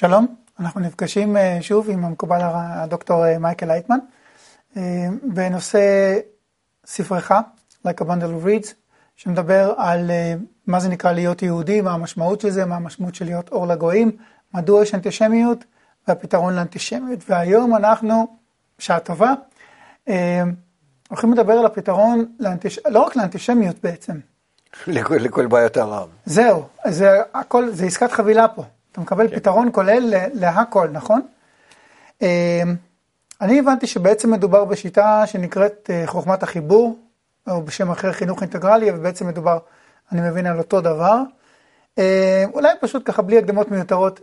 שלום, אנחנו נפגשים אה, שוב עם המקובל הדוקטור אה, מייקל לייטמן אה, בנושא ספרך, Like a Bundle of Reads, שמדבר על מה זה נקרא להיות יהודי, מה המשמעות של זה, מה המשמעות של להיות אור לגויים, מדוע יש אנטישמיות והפתרון לאנטישמיות. והיום אנחנו, בשעה טובה, הולכים לדבר על הפתרון, לאנטיש... לא רק לאנטישמיות בעצם. לכל, לכל בעיות העולם. זהו, זה הכל, זה עסקת חבילה פה. אתה מקבל כן. פתרון כולל להכל, נכון? אמ, אני הבנתי שבעצם מדובר בשיטה שנקראת אה, חוכמת החיבור, או בשם אחר חינוך אינטגרלי, אבל בעצם מדובר, אני מבין, על אותו דבר. אמ, אולי פשוט ככה בלי הקדמות מיותרות,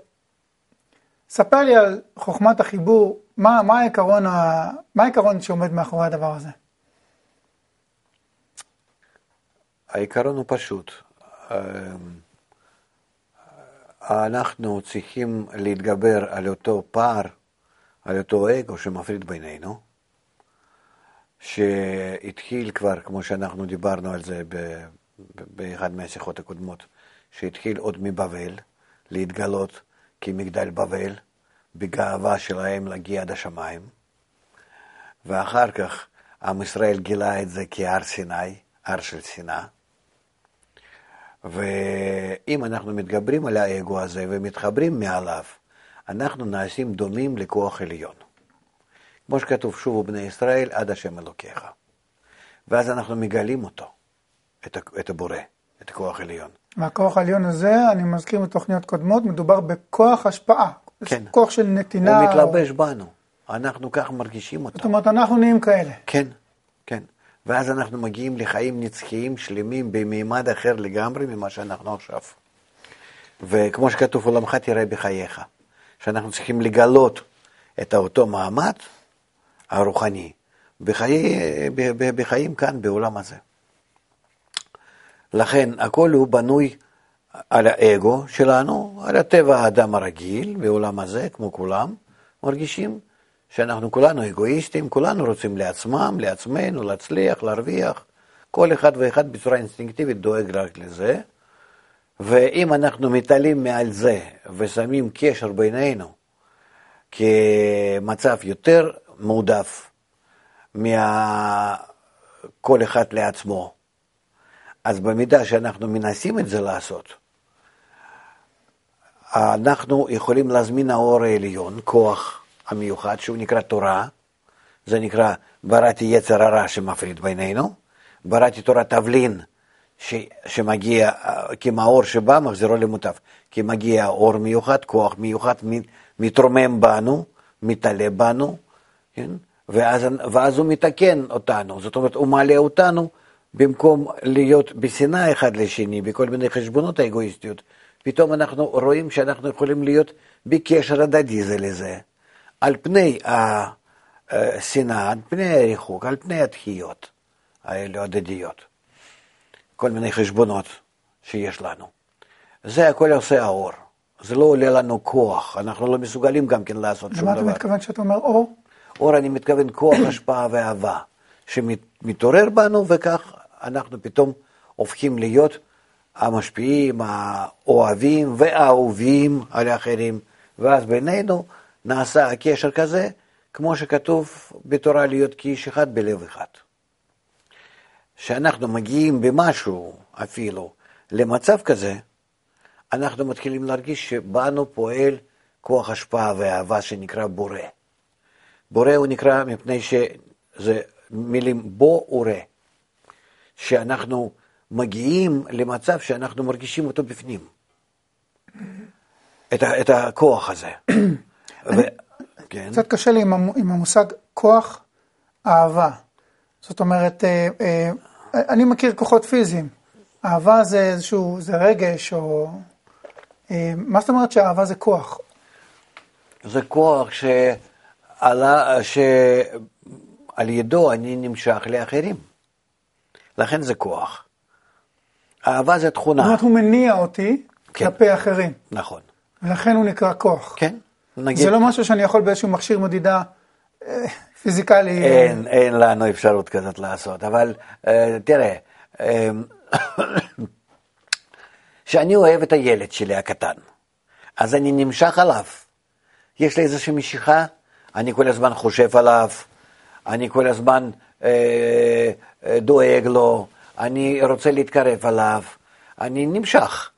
ספר לי על חוכמת החיבור, מה, מה, העיקרון, מה העיקרון שעומד מאחורי הדבר הזה? העיקרון הוא פשוט. אנחנו צריכים להתגבר על אותו פער, על אותו אגו שמפריד בינינו, שהתחיל כבר, כמו שאנחנו דיברנו על זה באחד מהשיחות הקודמות, שהתחיל עוד מבבל, להתגלות כמגדל בבל, בגאווה שלהם להגיע עד השמיים, ואחר כך עם ישראל גילה את זה כהר סיני, הר של שנאה, ואם אנחנו מתגברים על האגו הזה ומתחברים מעליו, אנחנו נעשים דומים לכוח עליון. כמו שכתוב, שובו בני ישראל עד השם אלוקיך. ואז אנחנו מגלים אותו, את, את הבורא, את הכוח העליון. והכוח העליון הזה, אני מזכיר מתוכניות קודמות, מדובר בכוח השפעה. כן. כוח של נתינה. הוא מתלבש או... בנו, אנחנו כך מרגישים אותו. זאת אומרת, אנחנו נהיים כאלה. כן. ואז אנחנו מגיעים לחיים נצחיים שלמים במימד אחר לגמרי ממה שאנחנו עכשיו. וכמו שכתוב, עולמך תראה בחייך, שאנחנו צריכים לגלות את אותו מעמד הרוחני בחיי, בחיים כאן, בעולם הזה. לכן הכל הוא בנוי על האגו שלנו, על הטבע האדם הרגיל בעולם הזה, כמו כולם, מרגישים שאנחנו כולנו אגואיסטים, כולנו רוצים לעצמם, לעצמנו, להצליח, להרוויח. כל אחד ואחד בצורה אינסטינקטיבית דואג רק לזה. ואם אנחנו מתעלים מעל זה ושמים קשר בינינו כמצב יותר מועדף מכל אחד לעצמו, אז במידה שאנחנו מנסים את זה לעשות, אנחנו יכולים להזמין האור העליון, כוח המיוחד שהוא נקרא תורה, זה נקרא בראתי יצר הרע שמפריד בינינו, בראתי תורת תבלין ש, שמגיע כמאור שבא מחזירו למוטב, כי מגיע אור מיוחד, כוח מיוחד, מתרומם בנו, מתעלה בנו, כן? ואז, ואז הוא מתקן אותנו, זאת אומרת הוא מעלה אותנו במקום להיות בשנאה אחד לשני, בכל מיני חשבונות האגואיסטיות, פתאום אנחנו רואים שאנחנו יכולים להיות בקשר הדדי זה לזה. על פני השנאה, על פני הריחוק, על פני התחיות האלה הדדיות. כל מיני חשבונות שיש לנו. זה הכל עושה האור. זה לא עולה לנו כוח, אנחנו לא מסוגלים גם כן לעשות שום דבר. למה אתה מתכוון כשאתה אומר אור? אור, אני מתכוון כוח, השפעה ואהבה, שמתעורר בנו, וכך אנחנו פתאום הופכים להיות המשפיעים, האוהבים והאהובים על האחרים, ואז בינינו נעשה הקשר כזה, כמו שכתוב בתורה להיות כאיש אחד בלב אחד. כשאנחנו מגיעים במשהו אפילו למצב כזה, אנחנו מתחילים להרגיש שבנו פועל כוח השפעה ואהבה שנקרא בורא. בורא הוא נקרא מפני שזה מילים בו ורא, שאנחנו מגיעים למצב שאנחנו מרגישים אותו בפנים, את, את הכוח הזה. כן. קצת קשה לי עם, עם המושג כוח אהבה. זאת אומרת, אה, אה, אני מכיר כוחות פיזיים. אהבה זה איזשהו, זה רגש, או... אה, מה זאת אומרת שאהבה זה כוח? זה כוח שעלה, שעל ידו אני נמשך לאחרים. לכן זה כוח. אהבה זה תכונה. זאת אומרת, הוא מניע אותי כן. כלפי אחרים. נכון. ולכן הוא נקרא כוח. כן. נגיד... זה לא משהו שאני יכול באיזשהו מכשיר מדידה אה, פיזיקלי. אין, אין לנו אפשרות כזאת לעשות, אבל אה, תראה, כשאני אה, אוהב את הילד שלי הקטן, אז אני נמשך עליו, יש לי איזושהי משיכה, אני כל הזמן חושב עליו, אני כל הזמן אה, אה, דואג לו, אני רוצה להתקרב אליו, אני נמשך.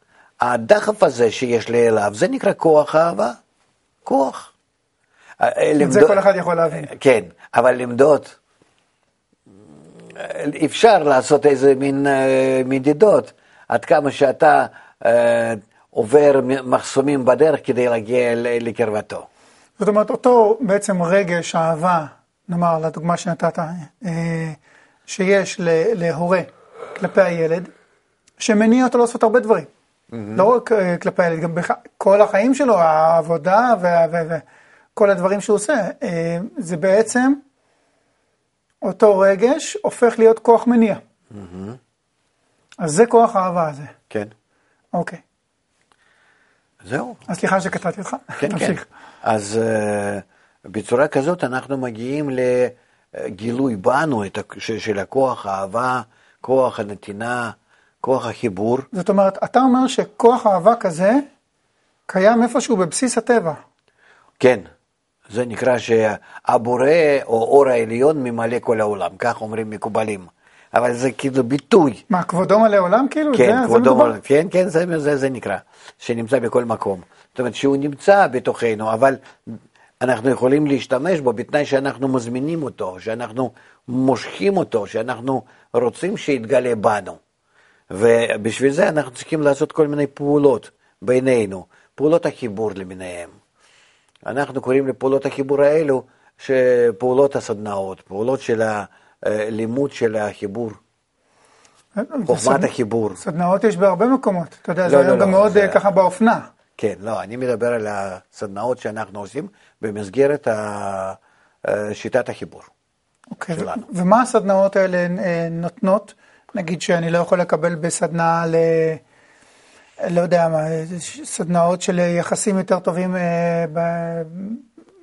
הדחף הזה שיש לי אליו, זה נקרא כוח אהבה. כוח. אה, את זה כל אחד יכול להבין. כן, אבל למדוד, אפשר לעשות איזה מין אה, מדידות, עד כמה שאתה אה, עובר מחסומים בדרך כדי להגיע לקרבתו. זאת אומרת, אותו בעצם רגש, אהבה, נאמר, לדוגמה שנתת, שיש להורה כלפי הילד, שמניע אותו לעשות הרבה דברים. Mm-hmm. לא רק כלפי הילד, גם בכל החיים שלו, העבודה וכל הדברים שהוא עושה. זה בעצם אותו רגש הופך להיות כוח מניע. Mm-hmm. אז זה כוח האהבה הזה. כן. אוקיי. זהו. אז סליחה שקטעתי אותך. כן, כן. אז uh, בצורה כזאת אנחנו מגיעים לגילוי בנו את, של הכוח האהבה, כוח הנתינה, כוח החיבור. זאת אומרת, אתה אומר שכוח אהבה כזה קיים איפשהו בבסיס הטבע. כן. זה נקרא שהבורא או אור העליון ממלא כל העולם, כך אומרים מקובלים. אבל זה כאילו ביטוי. מה, כבודו מלא עולם כאילו? כן, זה, כבודו מלא, כן, כן, זה, זה, זה נקרא, שנמצא בכל מקום. זאת אומרת שהוא נמצא בתוכנו, אבל אנחנו יכולים להשתמש בו בתנאי שאנחנו מזמינים אותו, שאנחנו מושכים אותו, שאנחנו רוצים שיתגלה בנו. ובשביל זה אנחנו צריכים לעשות כל מיני פעולות בינינו, פעולות החיבור למיניהם. אנחנו קוראים לפעולות החיבור האלו שפעולות הסדנאות, פעולות של הלימוד של החיבור. חוכמת החיבור. סדנאות יש בהרבה מקומות, אתה יודע, לא, זה לא, היום לא, גם מאוד זה... ככה באופנה. כן, לא, אני מדבר על הסדנאות שאנחנו עושים במסגרת שיטת החיבור אוקיי, שלנו. ומה הסדנאות האלה אה, נותנות? נגיד שאני לא יכול לקבל בסדנה ל... לא יודע מה, סדנאות של יחסים יותר טובים אה,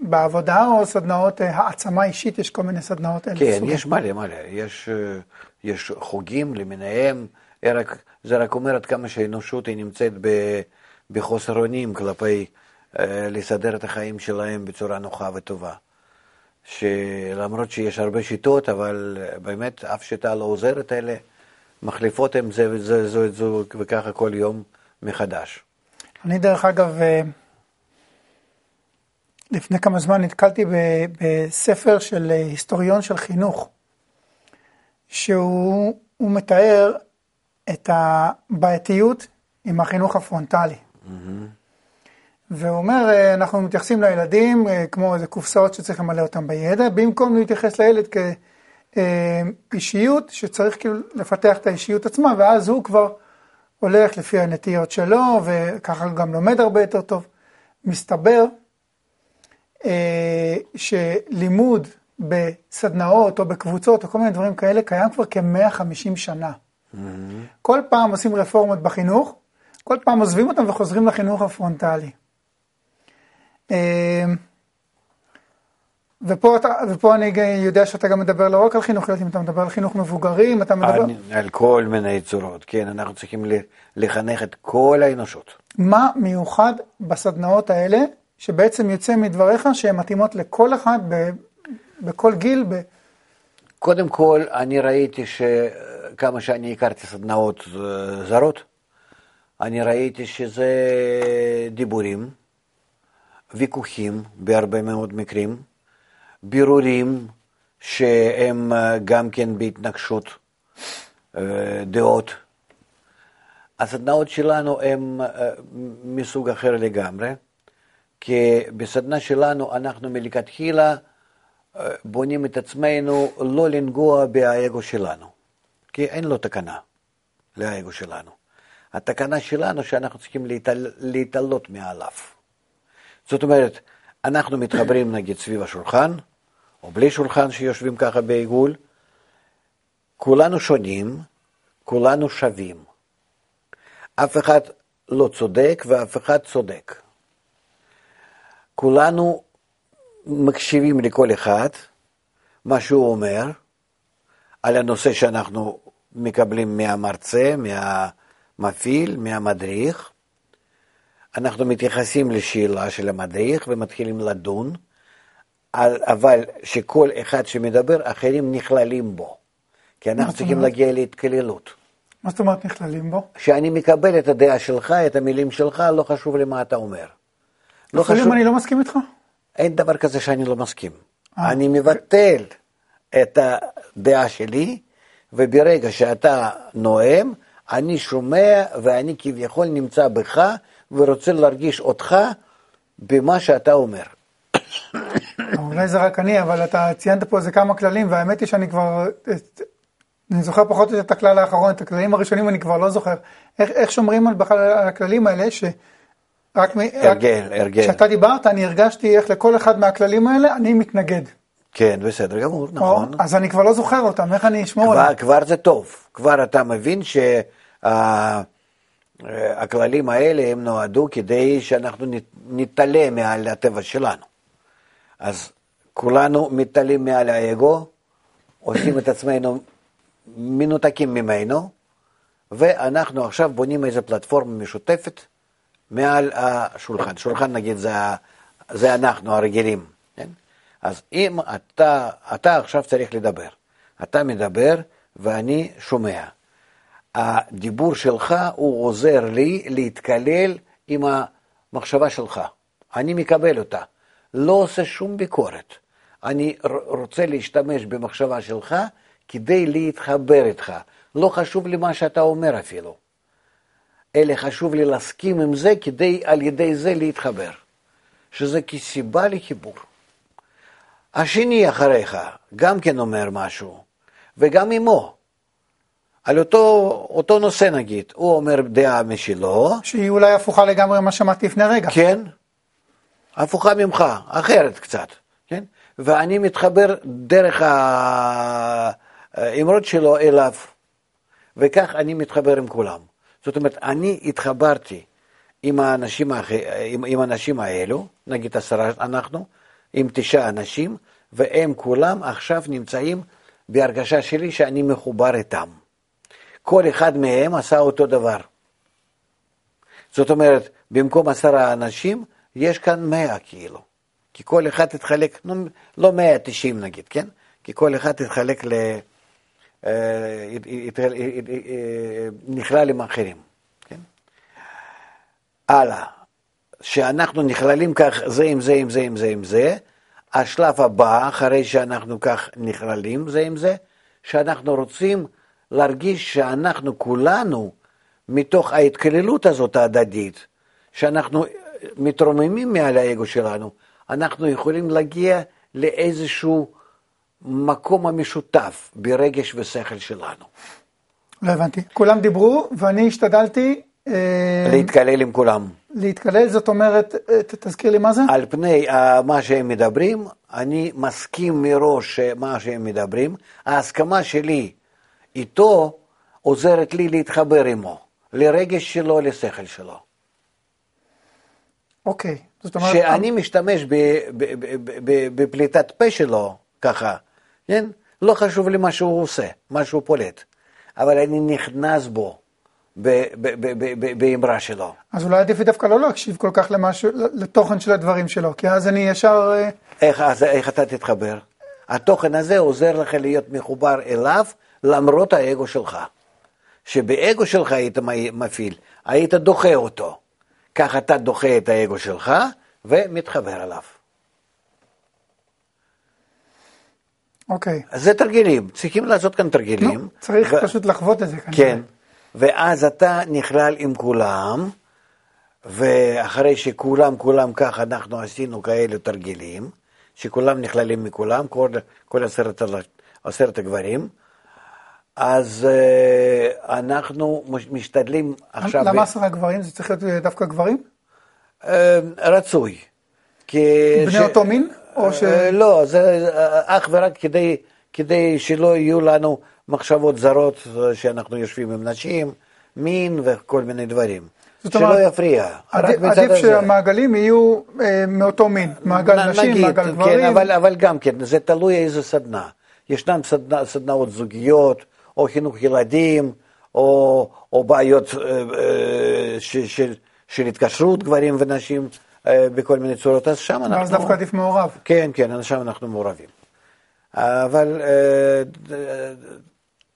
בעבודה, או סדנאות אה, העצמה אישית, יש כל מיני סדנאות האלה. כן, יש מלא מלא, יש, אה, יש חוגים למיניהם, רק, זה רק אומר עד כמה שהאנושות היא נמצאת בחוסר אונים כלפי לסדר את החיים שלהם בצורה נוחה וטובה. שלמרות שיש הרבה שיטות, אבל באמת אף שיטה לא עוזרת, אלה מחליפות הם זה וזה, זו, זו, וככה כל יום מחדש. אני דרך אגב, אה, לפני כמה זמן נתקלתי בספר של אה, היסטוריון של חינוך, שהוא מתאר את הבעייתיות עם החינוך הפרונטלי. Mm-hmm. והוא אומר, אה, אנחנו מתייחסים לילדים כמו איזה קופסאות שצריך למלא אותם בידע, במקום להתייחס לילד כאישיות שצריך כאילו לפתח את האישיות עצמה, ואז הוא כבר הולך לפי הנטיות שלו, וככה גם לומד הרבה יותר טוב. מסתבר אה, שלימוד בסדנאות או בקבוצות או כל מיני דברים כאלה קיים כבר כ-150 שנה. Mm-hmm. כל פעם עושים רפורמות בחינוך, כל פעם עוזבים אותם וחוזרים לחינוך הפרונטלי. אה, ופה, אתה, ופה אני יודע שאתה גם מדבר לא רק על חינוך ילדים, אתה מדבר על חינוך מבוגרים, אתה מדבר... על, על כל מיני צורות, כן, אנחנו צריכים לחנך את כל האנושות. מה מיוחד בסדנאות האלה, שבעצם יוצא מדבריך שהן מתאימות לכל אחד, ב, בכל גיל? ב... קודם כל, אני ראיתי שכמה שאני הכרתי סדנאות זרות, אני ראיתי שזה דיבורים, ויכוחים בהרבה מאוד מקרים. בירורים שהם אה, גם כן בהתנגשות אה, דעות. הסדנאות שלנו הן אה, מסוג אחר לגמרי, כי בסדנה שלנו אנחנו מלכתחילה בונים את עצמנו לא לנגוע באגו שלנו, כי אין לו תקנה לאגו שלנו. התקנה שלנו שאנחנו צריכים להתעל... להתעלות מעליו. זאת אומרת, אנחנו מתחברים נגיד סביב השולחן, או בלי שולחן שיושבים ככה בעיגול, כולנו שונים, כולנו שווים. אף אחד לא צודק ואף אחד צודק. כולנו מקשיבים לכל אחד, מה שהוא אומר, על הנושא שאנחנו מקבלים מהמרצה, מהמפעיל, מהמדריך. אנחנו מתייחסים לשאלה של המדריך ומתחילים לדון, אבל שכל אחד שמדבר, אחרים נכללים בו. כי אנחנו צריכים? להגיע להתקללות. מה זאת אומרת נכללים בו? שאני מקבל את הדעה שלך, את המילים שלך, לא חשוב לי מה אתה אומר. לא חשוב, אני לא מסכים איתך? אין דבר כזה שאני לא מסכים. אה. אני מבטל את הדעה שלי, וברגע שאתה נואם, אני שומע ואני כביכול נמצא בך, ורוצה להרגיש אותך במה שאתה אומר. אולי זה רק אני, אבל אתה ציינת פה איזה כמה כללים, והאמת היא שאני כבר... אני זוכר פחות או יותר את הכלל האחרון, את הכללים הראשונים אני כבר לא זוכר. איך, איך שומרים על בכלל על הכללים האלה, ש... רק מ... הרגל, רק... הרגל. כשאתה דיברת, אני הרגשתי איך לכל אחד מהכללים האלה אני מתנגד. כן, בסדר גמור, נכון. או, אז אני כבר לא זוכר אותם, איך אני אשמור כבר, עליהם? כבר זה טוב, כבר אתה מבין שהכללים האלה הם נועדו כדי שאנחנו נת- נתעלה מעל הטבע שלנו. אז כולנו מתעלים מעל האגו, עושים את עצמנו מנותקים ממנו, ואנחנו עכשיו בונים איזו פלטפורמה משותפת מעל השולחן. שולחן נגיד זה, זה אנחנו הרגילים, כן? אז אם אתה, אתה עכשיו צריך לדבר, אתה מדבר ואני שומע. הדיבור שלך הוא עוזר לי להתקלל עם המחשבה שלך. אני מקבל אותה, לא עושה שום ביקורת. אני רוצה להשתמש במחשבה שלך כדי להתחבר איתך. לא חשוב לי מה שאתה אומר אפילו, אלא חשוב לי להסכים עם זה כדי על ידי זה להתחבר, שזה כסיבה לחיבור. השני אחריך גם כן אומר משהו, וגם עמו. על אותו, אותו נושא נגיד, הוא אומר דעה משלו, שהיא אולי הפוכה לגמרי ממה שאמרתי לפני רגע. כן, הפוכה ממך, אחרת קצת, כן? ואני מתחבר דרך האמרות שלו אליו, וכך אני מתחבר עם כולם. זאת אומרת, אני התחברתי עם האנשים, עם, עם האנשים האלו, נגיד עשרה אנחנו, עם תשעה אנשים, והם כולם עכשיו נמצאים בהרגשה שלי שאני מחובר איתם. כל אחד מהם עשה אותו דבר. זאת אומרת, במקום עשרה אנשים, יש כאן מאה כאילו. כי כל אחד התחלק, לא, לא מאה תשעים נגיד, כן? כי כל אחד התחלק ל... אה, אה, נכלל עם האחרים, כן? הלאה, שאנחנו נכללים כך זה עם זה עם זה עם זה עם זה, השלב הבא, אחרי שאנחנו כך נכללים זה עם זה, שאנחנו רוצים להרגיש שאנחנו כולנו, מתוך ההתקללות הזאת ההדדית, שאנחנו מתרוממים מעל האגו שלנו, אנחנו יכולים להגיע לאיזשהו מקום המשותף ברגש ושכל שלנו. לא הבנתי. כולם דיברו, ואני השתדלתי אה, להתקלל עם כולם. להתקלל, זאת אומרת, אה, תזכיר לי מה זה? על פני uh, מה שהם מדברים, אני מסכים מראש מה שהם מדברים. ההסכמה שלי איתו עוזרת לי להתחבר עמו, לרגש שלו, לשכל שלו. אוקיי. זאת אומרת, שאני משתמש ב- ב- בפליטת פה שלו, ככה, כן? לא חשוב לי מה שהוא עושה, מה שהוא פולט, אבל אני נכנס בו, באמרה שלו. אז אולי עדיף לי דווקא לא להקשיב כל כך למשהו, לתוכן של הדברים שלו, כי אז אני ישר... אה, איך, אז איך אתה תתחבר? התוכן הזה עוזר לך להיות מחובר אליו למרות האגו שלך. שבאגו שלך היית מפעיל, היית דוחה אותו. כך אתה דוחה את האגו שלך ומתחבר אליו. אוקיי. אז זה תרגילים, צריכים לעשות כאן תרגילים. נו, צריך ו- פשוט לחוות את זה כנראה. כן, ואז אתה נכלל עם כולם, ואחרי שכולם, כולם כך, אנחנו עשינו כאלה תרגילים, שכולם נכללים מכולם, כל, כל עשרת, עשרת הגברים, אז אה, אנחנו מש- משתדלים עכשיו... למה עשרה גברים? זה צריך להיות אה, דווקא גברים? אה, רצוי. כי בני אותו מין? או ש... אה, לא, זה אה, אך ורק כדי, כדי שלא יהיו לנו מחשבות זרות שאנחנו יושבים עם נשים, מין וכל מיני דברים. זאת שלא אומרת, יפריע, רק עדיף, עדיף. שהמעגלים יהיו אה, מאותו מין, מעגל נ- נשים, נגיד, מעגל כן, גברים. אבל, אבל גם כן, זה תלוי איזה סדנה. ישנן סדנה, סדנאות זוגיות, או חינוך ילדים, או, או בעיות אה, אה, ש, של, של התקשרות גברים ונשים אה, בכל מיני צורות, אז שם אנחנו... ואז דווקא עדיף מעורב. כן, כן, שם אנחנו מעורבים. אבל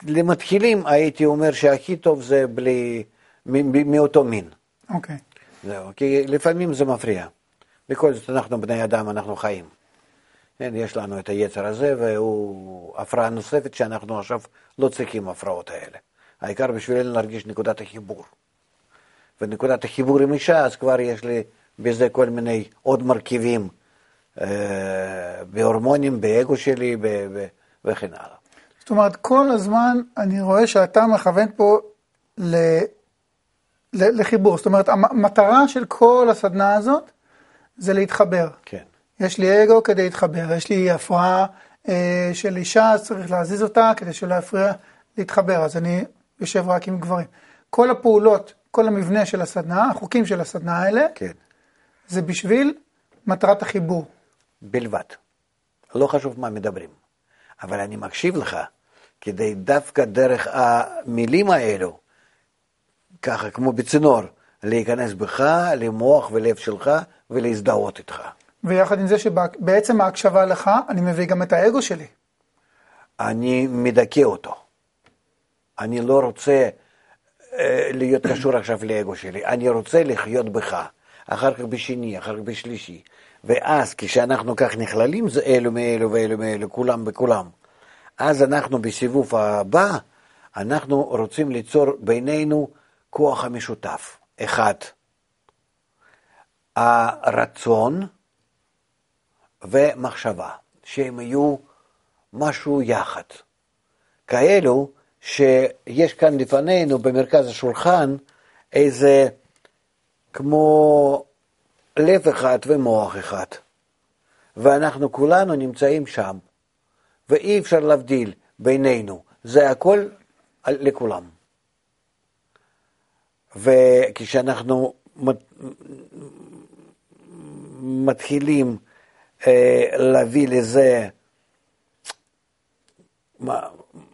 למתחילים הייתי אומר שהכי טוב זה בלי, מאותו מין. אוקיי. זהו, כי לפעמים זה מפריע. בכל זאת אנחנו בני אדם, אנחנו חיים. כן, יש לנו את היצר הזה, והוא הפרעה נוספת שאנחנו עכשיו לא צריכים הפרעות האלה. העיקר בשבילנו להרגיש נקודת החיבור. ונקודת החיבור עם אישה, אז כבר יש לי בזה כל מיני עוד מרכיבים אה, בהורמונים, באגו שלי ב, ב, וכן הלאה. זאת אומרת, כל הזמן אני רואה שאתה מכוון פה ל, ל, לחיבור. זאת אומרת, המטרה של כל הסדנה הזאת זה להתחבר. כן. יש לי אגו כדי להתחבר, יש לי הפרעה אה, של אישה, אז צריך להזיז אותה כדי שלא יפריע להתחבר, אז אני יושב רק עם גברים. כל הפעולות, כל המבנה של הסדנה, החוקים של הסדנה האלה, כן. זה בשביל מטרת החיבור. בלבד. לא חשוב מה מדברים. אבל אני מקשיב לך, כדי דווקא דרך המילים האלו, ככה כמו בצינור, להיכנס בך, למוח ולב שלך ולהזדהות איתך. ויחד עם זה שבעצם ההקשבה לך, אני מביא גם את האגו שלי. אני מדכא אותו. אני לא רוצה אה, להיות קשור עכשיו לאגו שלי, אני רוצה לחיות בך, אחר כך בשני, אחר כך בשלישי. ואז כשאנחנו כך נכללים, זה אלו מאלו ואלו מאלו, כולם בכולם. אז אנחנו בסיבוב הבא, אנחנו רוצים ליצור בינינו כוח המשותף. אחד, הרצון ומחשבה, שהם יהיו משהו יחד. כאלו שיש כאן לפנינו במרכז השולחן איזה כמו לב אחד ומוח אחד, ואנחנו כולנו נמצאים שם, ואי אפשר להבדיל בינינו, זה הכל לכולם. וכשאנחנו מתחילים להביא לזה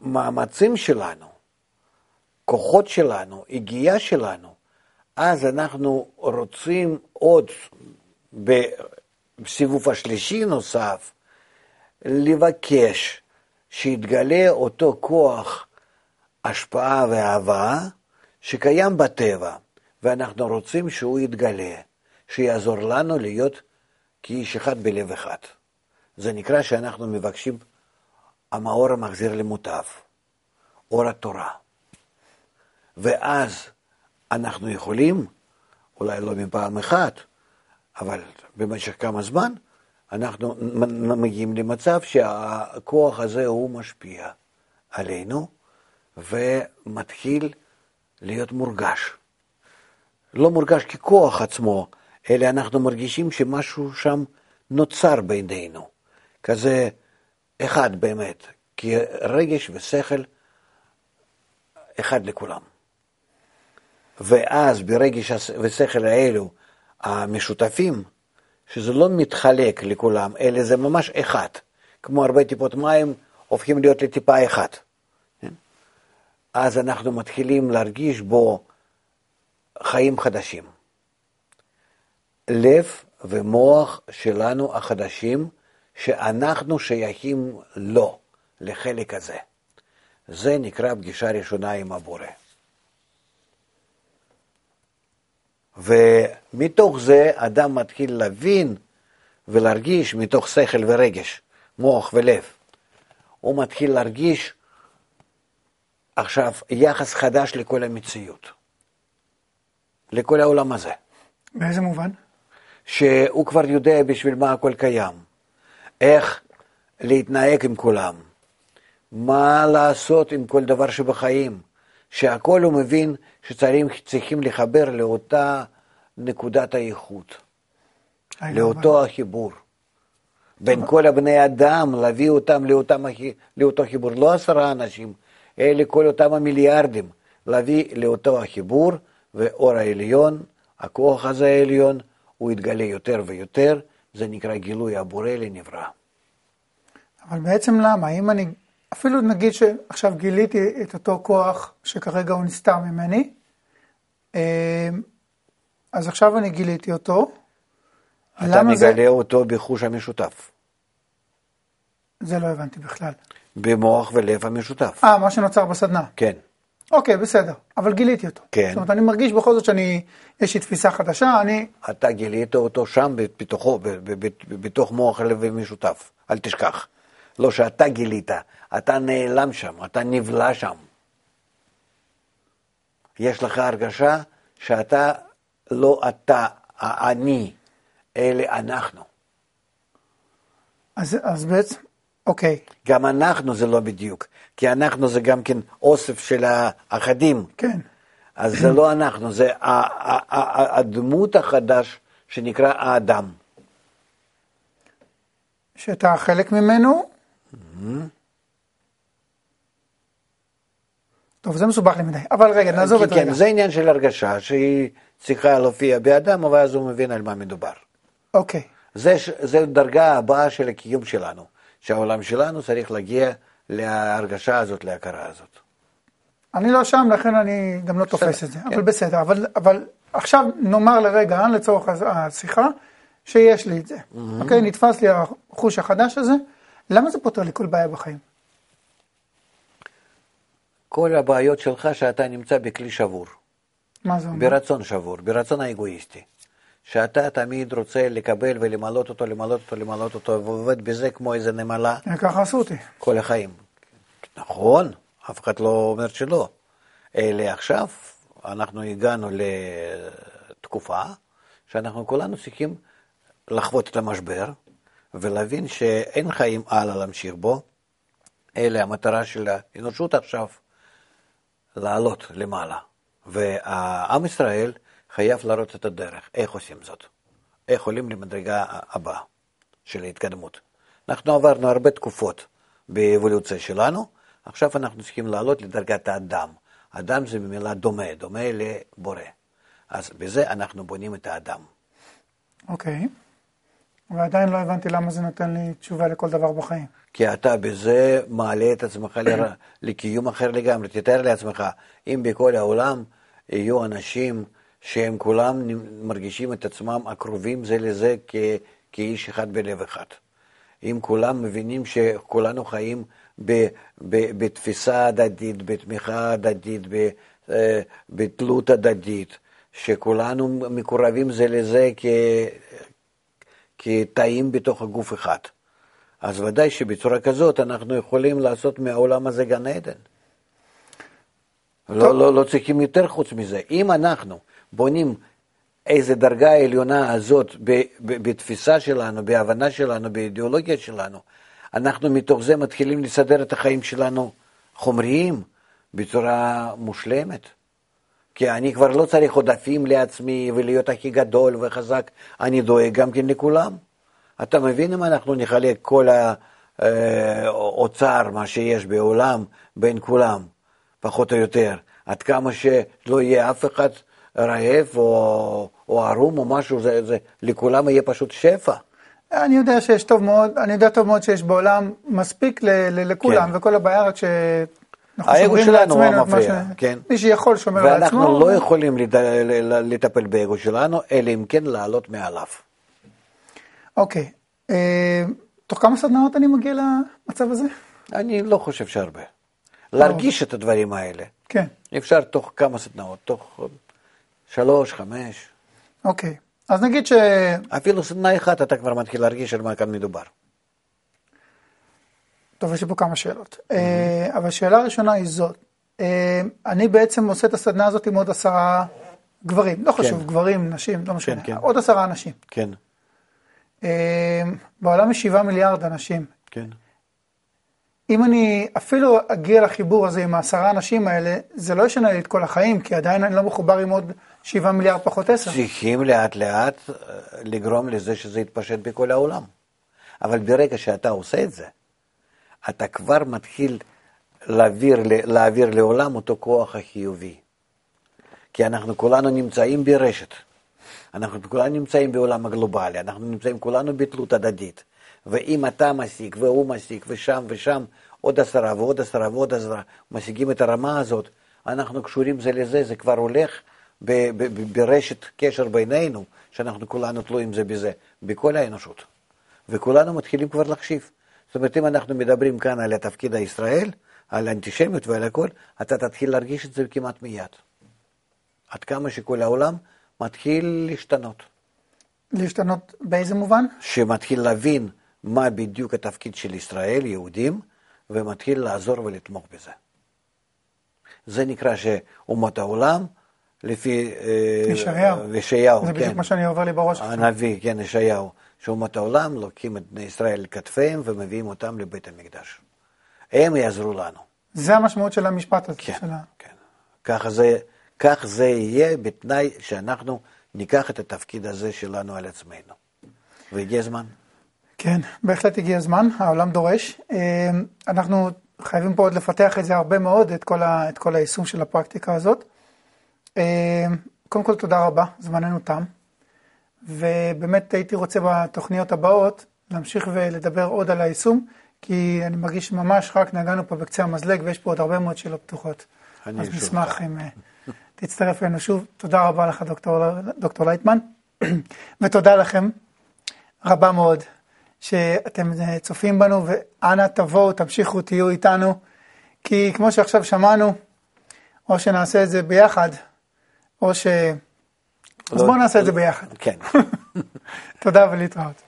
מאמצים שלנו, כוחות שלנו, הגיעה שלנו, אז אנחנו רוצים עוד בסיבוב השלישי נוסף לבקש שיתגלה אותו כוח השפעה ואהבה שקיים בטבע, ואנחנו רוצים שהוא יתגלה, שיעזור לנו להיות כאיש אחד בלב אחד. זה נקרא שאנחנו מבקשים המאור המחזיר למוטב, אור התורה. ואז אנחנו יכולים, אולי לא מפעם אחת, אבל במשך כמה זמן, אנחנו מגיעים למצב שהכוח הזה הוא משפיע עלינו ומתחיל להיות מורגש. לא מורגש ככוח עצמו, אלא אנחנו מרגישים שמשהו שם נוצר בינינו. כזה אחד באמת, כי רגש ושכל אחד לכולם. ואז ברגש ושכל האלו המשותפים, שזה לא מתחלק לכולם, אלא זה ממש אחד. כמו הרבה טיפות מים הופכים להיות לטיפה אחת. כן? אז אנחנו מתחילים להרגיש בו חיים חדשים. לב ומוח שלנו החדשים, שאנחנו שייכים לו, לחלק הזה. זה נקרא פגישה ראשונה עם הבורא. ומתוך זה אדם מתחיל להבין ולהרגיש מתוך שכל ורגש, מוח ולב. הוא מתחיל להרגיש עכשיו יחס חדש לכל המציאות, לכל העולם הזה. באיזה מובן? שהוא כבר יודע בשביל מה הכל קיים, איך להתנהג עם כולם, מה לעשות עם כל דבר שבחיים, שהכל הוא מבין שצריכים לחבר לאותה נקודת האיכות, לאותו החיבור. בין כל הבני אדם, להביא אותם לאותם, לאותו חיבור, לא עשרה אנשים, אלא כל אותם המיליארדים, להביא לאותו החיבור, ואור העליון, הכוח הזה העליון, הוא יתגלה יותר ויותר, זה נקרא גילוי הבורא לנברא. אבל בעצם למה? אם אני אפילו נגיד שעכשיו גיליתי את אותו כוח שכרגע הוא נסתר ממני, אה, אז עכשיו אני גיליתי אותו. אתה למה זה? מגלה אותו בחוש המשותף, זה לא הבנתי בכלל. במוח ולב המשותף. אה, מה שנוצר בסדנה. כן, אוקיי, בסדר, אבל גיליתי אותו. כן. זאת אומרת, אני מרגיש בכל זאת שאני, יש לי תפיסה חדשה, אני, אתה גילית אותו שם בתוכו, בתוך מוח הלב המשותף, אל תשכח. לא שאתה גילית, אתה נעלם שם, אתה נבלע שם. יש לך הרגשה שאתה לא אתה, האני, אלה אנחנו. אז, אז בעצם, אוקיי, גם אנחנו זה לא בדיוק, כי אנחנו זה גם כן אוסף של האחדים. כן. אז זה לא אנחנו, זה הדמות החדש שנקרא האדם. שאתה חלק ממנו. טוב, זה מסובך לי מדי, אבל רגע, נעזוב את כן, רגע. כן, זה עניין של הרגשה שהיא צריכה להופיע באדם, ואז הוא מבין על מה מדובר. אוקיי, זה, זה דרגה הבאה של הקיום שלנו, שהעולם שלנו צריך להגיע להרגשה הזאת, להכרה הזאת. אני לא שם, לכן אני גם לא תופס את זה, כן. אבל בסדר, אבל, אבל עכשיו נאמר לרגע, לצורך השיחה, שיש לי את זה. אוקיי, נתפס לי החוש החדש הזה, למה זה פותר לי כל בעיה בחיים? כל הבעיות שלך שאתה נמצא בכלי שבור, מה זה אומר? ברצון שבור, ברצון האגואיסטי. שאתה תמיד רוצה לקבל ולמלות אותו, למלות אותו, למלות אותו, ועובד בזה כמו איזה נמלה ככה עשו אותי. כל החיים. נכון, אף אחד לא אומר שלא. אלא עכשיו אנחנו הגענו לתקופה שאנחנו כולנו צריכים לחוות את המשבר ולהבין שאין חיים הלאה להמשיך בו, אלא המטרה של האנושות עכשיו לעלות למעלה. ועם ישראל חייב להראות את הדרך, איך עושים זאת, איך עולים למדרגה הבאה של ההתקדמות. אנחנו עברנו הרבה תקופות באבולוציה שלנו, עכשיו אנחנו צריכים לעלות לדרגת האדם. אדם זה במילה דומה, דומה לבורא. אז בזה אנחנו בונים את האדם. אוקיי. ועדיין לא הבנתי למה זה נותן לי תשובה לכל דבר בחיים. כי אתה בזה מעלה את עצמך ל- לקיום אחר לגמרי. תתאר לעצמך, אם בכל העולם יהיו אנשים שהם כולם מרגישים את עצמם הקרובים זה לזה כ- כאיש אחד בלב אחד. אם כולם מבינים שכולנו חיים ב- ב- בתפיסה הדדית, בתמיכה הדדית, ב- אה, בתלות הדדית, שכולנו מקורבים זה לזה כ- כתאים בתוך הגוף אחד. אז ודאי שבצורה כזאת אנחנו יכולים לעשות מהעולם הזה גן עדן. לא, לא, לא צריכים יותר חוץ מזה. אם אנחנו בונים איזה דרגה עליונה הזאת בתפיסה שלנו, בהבנה שלנו, באידיאולוגיה שלנו, אנחנו מתוך זה מתחילים לסדר את החיים שלנו חומריים בצורה מושלמת. כי אני כבר לא צריך עודפים לעצמי ולהיות הכי גדול וחזק, אני דואג גם כן לכולם. אתה מבין אם אנחנו נחלק כל האוצר, מה שיש בעולם, בין כולם, פחות או יותר, עד כמה שלא יהיה אף אחד רעב או, או ערום או משהו, זה, זה, לכולם יהיה פשוט שפע. אני יודע שיש טוב מאוד, אני יודע טוב מאוד שיש בעולם מספיק ל, ל, לכולם, כן. וכל הבעיה רק ש... האגו שלנו הוא המפריע, כן. מי שיכול שומר על עצמו. ואנחנו לא יכולים לד- לטפל באגו שלנו, אלא אם כן לעלות מעליו. אוקיי. אה, תוך כמה סדנאות אני מגיע למצב הזה? אני לא חושב שהרבה. להרגיש את הדברים האלה. כן. אפשר תוך כמה סדנאות, תוך שלוש, חמש, אוקיי. אז נגיד ש... אפילו סדנה אחת אתה כבר מתחיל להרגיש על מה כאן מדובר. טוב, יש לי פה כמה שאלות. אה, אבל השאלה הראשונה היא זאת. אה, אני בעצם עושה את הסדנה הזאת עם עוד עשרה גברים. לא חשוב, גברים, נשים, לא משנה. כן. עוד עשרה אנשים. כן, אה, בעולם יש שבעה מיליארד אנשים. כן. אם אני אפילו אגיע לחיבור הזה עם העשרה אנשים האלה, זה לא ישנה לי את כל החיים, כי עדיין אני לא מחובר עם עוד שבעה מיליארד פחות עשר. צריכים לאט לאט אה, לגרום לזה שזה יתפשט בכל העולם. אבל ברגע שאתה עושה את זה, אתה כבר מתחיל להעביר, להעביר לעולם אותו כוח החיובי. כי אנחנו כולנו נמצאים ברשת. אנחנו כולנו נמצאים בעולם הגלובלי, אנחנו נמצאים כולנו בתלות הדדית. ואם אתה משיג והוא משיג ושם ושם עוד עשרה ועוד עשרה ועוד עשרה משיגים את הרמה הזאת, אנחנו קשורים זה לזה, זה כבר הולך ברשת קשר בינינו, שאנחנו כולנו תלויים זה בזה, בכל האנושות. וכולנו מתחילים כבר להקשיב. זאת אומרת, אם אנחנו מדברים כאן על התפקיד הישראל, על האנטישמיות ועל הכל, אתה תתחיל להרגיש את זה כמעט מיד. עד כמה שכל העולם מתחיל להשתנות. להשתנות באיזה מובן? שמתחיל להבין מה בדיוק התפקיד של ישראל, יהודים, ומתחיל לעזור ולתמוך בזה. זה נקרא שאומות העולם, לפי אה, ישעיהו. ישעיהו, זה כן. בדיוק מה שאני עובר לי בראש עכשיו. הנביא, כן, ישעיהו, שאומות העולם לוקחים את בני ישראל על כתפיהם ומביאים אותם לבית המקדש. הם יעזרו לנו. זה המשמעות של המשפט הזה. כן, של ה... כן. ככה זה, כך זה יהיה בתנאי שאנחנו ניקח את התפקיד הזה שלנו על עצמנו. והגיע הזמן. כן, בהחלט הגיע הזמן, העולם דורש. אה, אנחנו חייבים פה עוד לפתח את זה הרבה מאוד, את כל, ה, את כל היישום של הפרקטיקה הזאת. אה, קודם כל, תודה רבה, זמננו תם. ובאמת הייתי רוצה בתוכניות הבאות להמשיך ולדבר עוד על היישום, כי אני מרגיש ממש רק נגענו פה בקצה המזלג ויש פה עוד הרבה מאוד שאלות פתוחות. אני אז נשמח. אם אה, תצטרף אלינו שוב. תודה רבה לך, דוקטור, דוקטור לייטמן, ותודה לכם רבה מאוד שאתם אה, צופים בנו, ואנא תבואו, תמשיכו, תהיו איתנו, כי כמו שעכשיו שמענו, או שנעשה את זה ביחד, או ש... אז לא- בואו נעשה את זה ביחד. כן. תודה ולהתראות.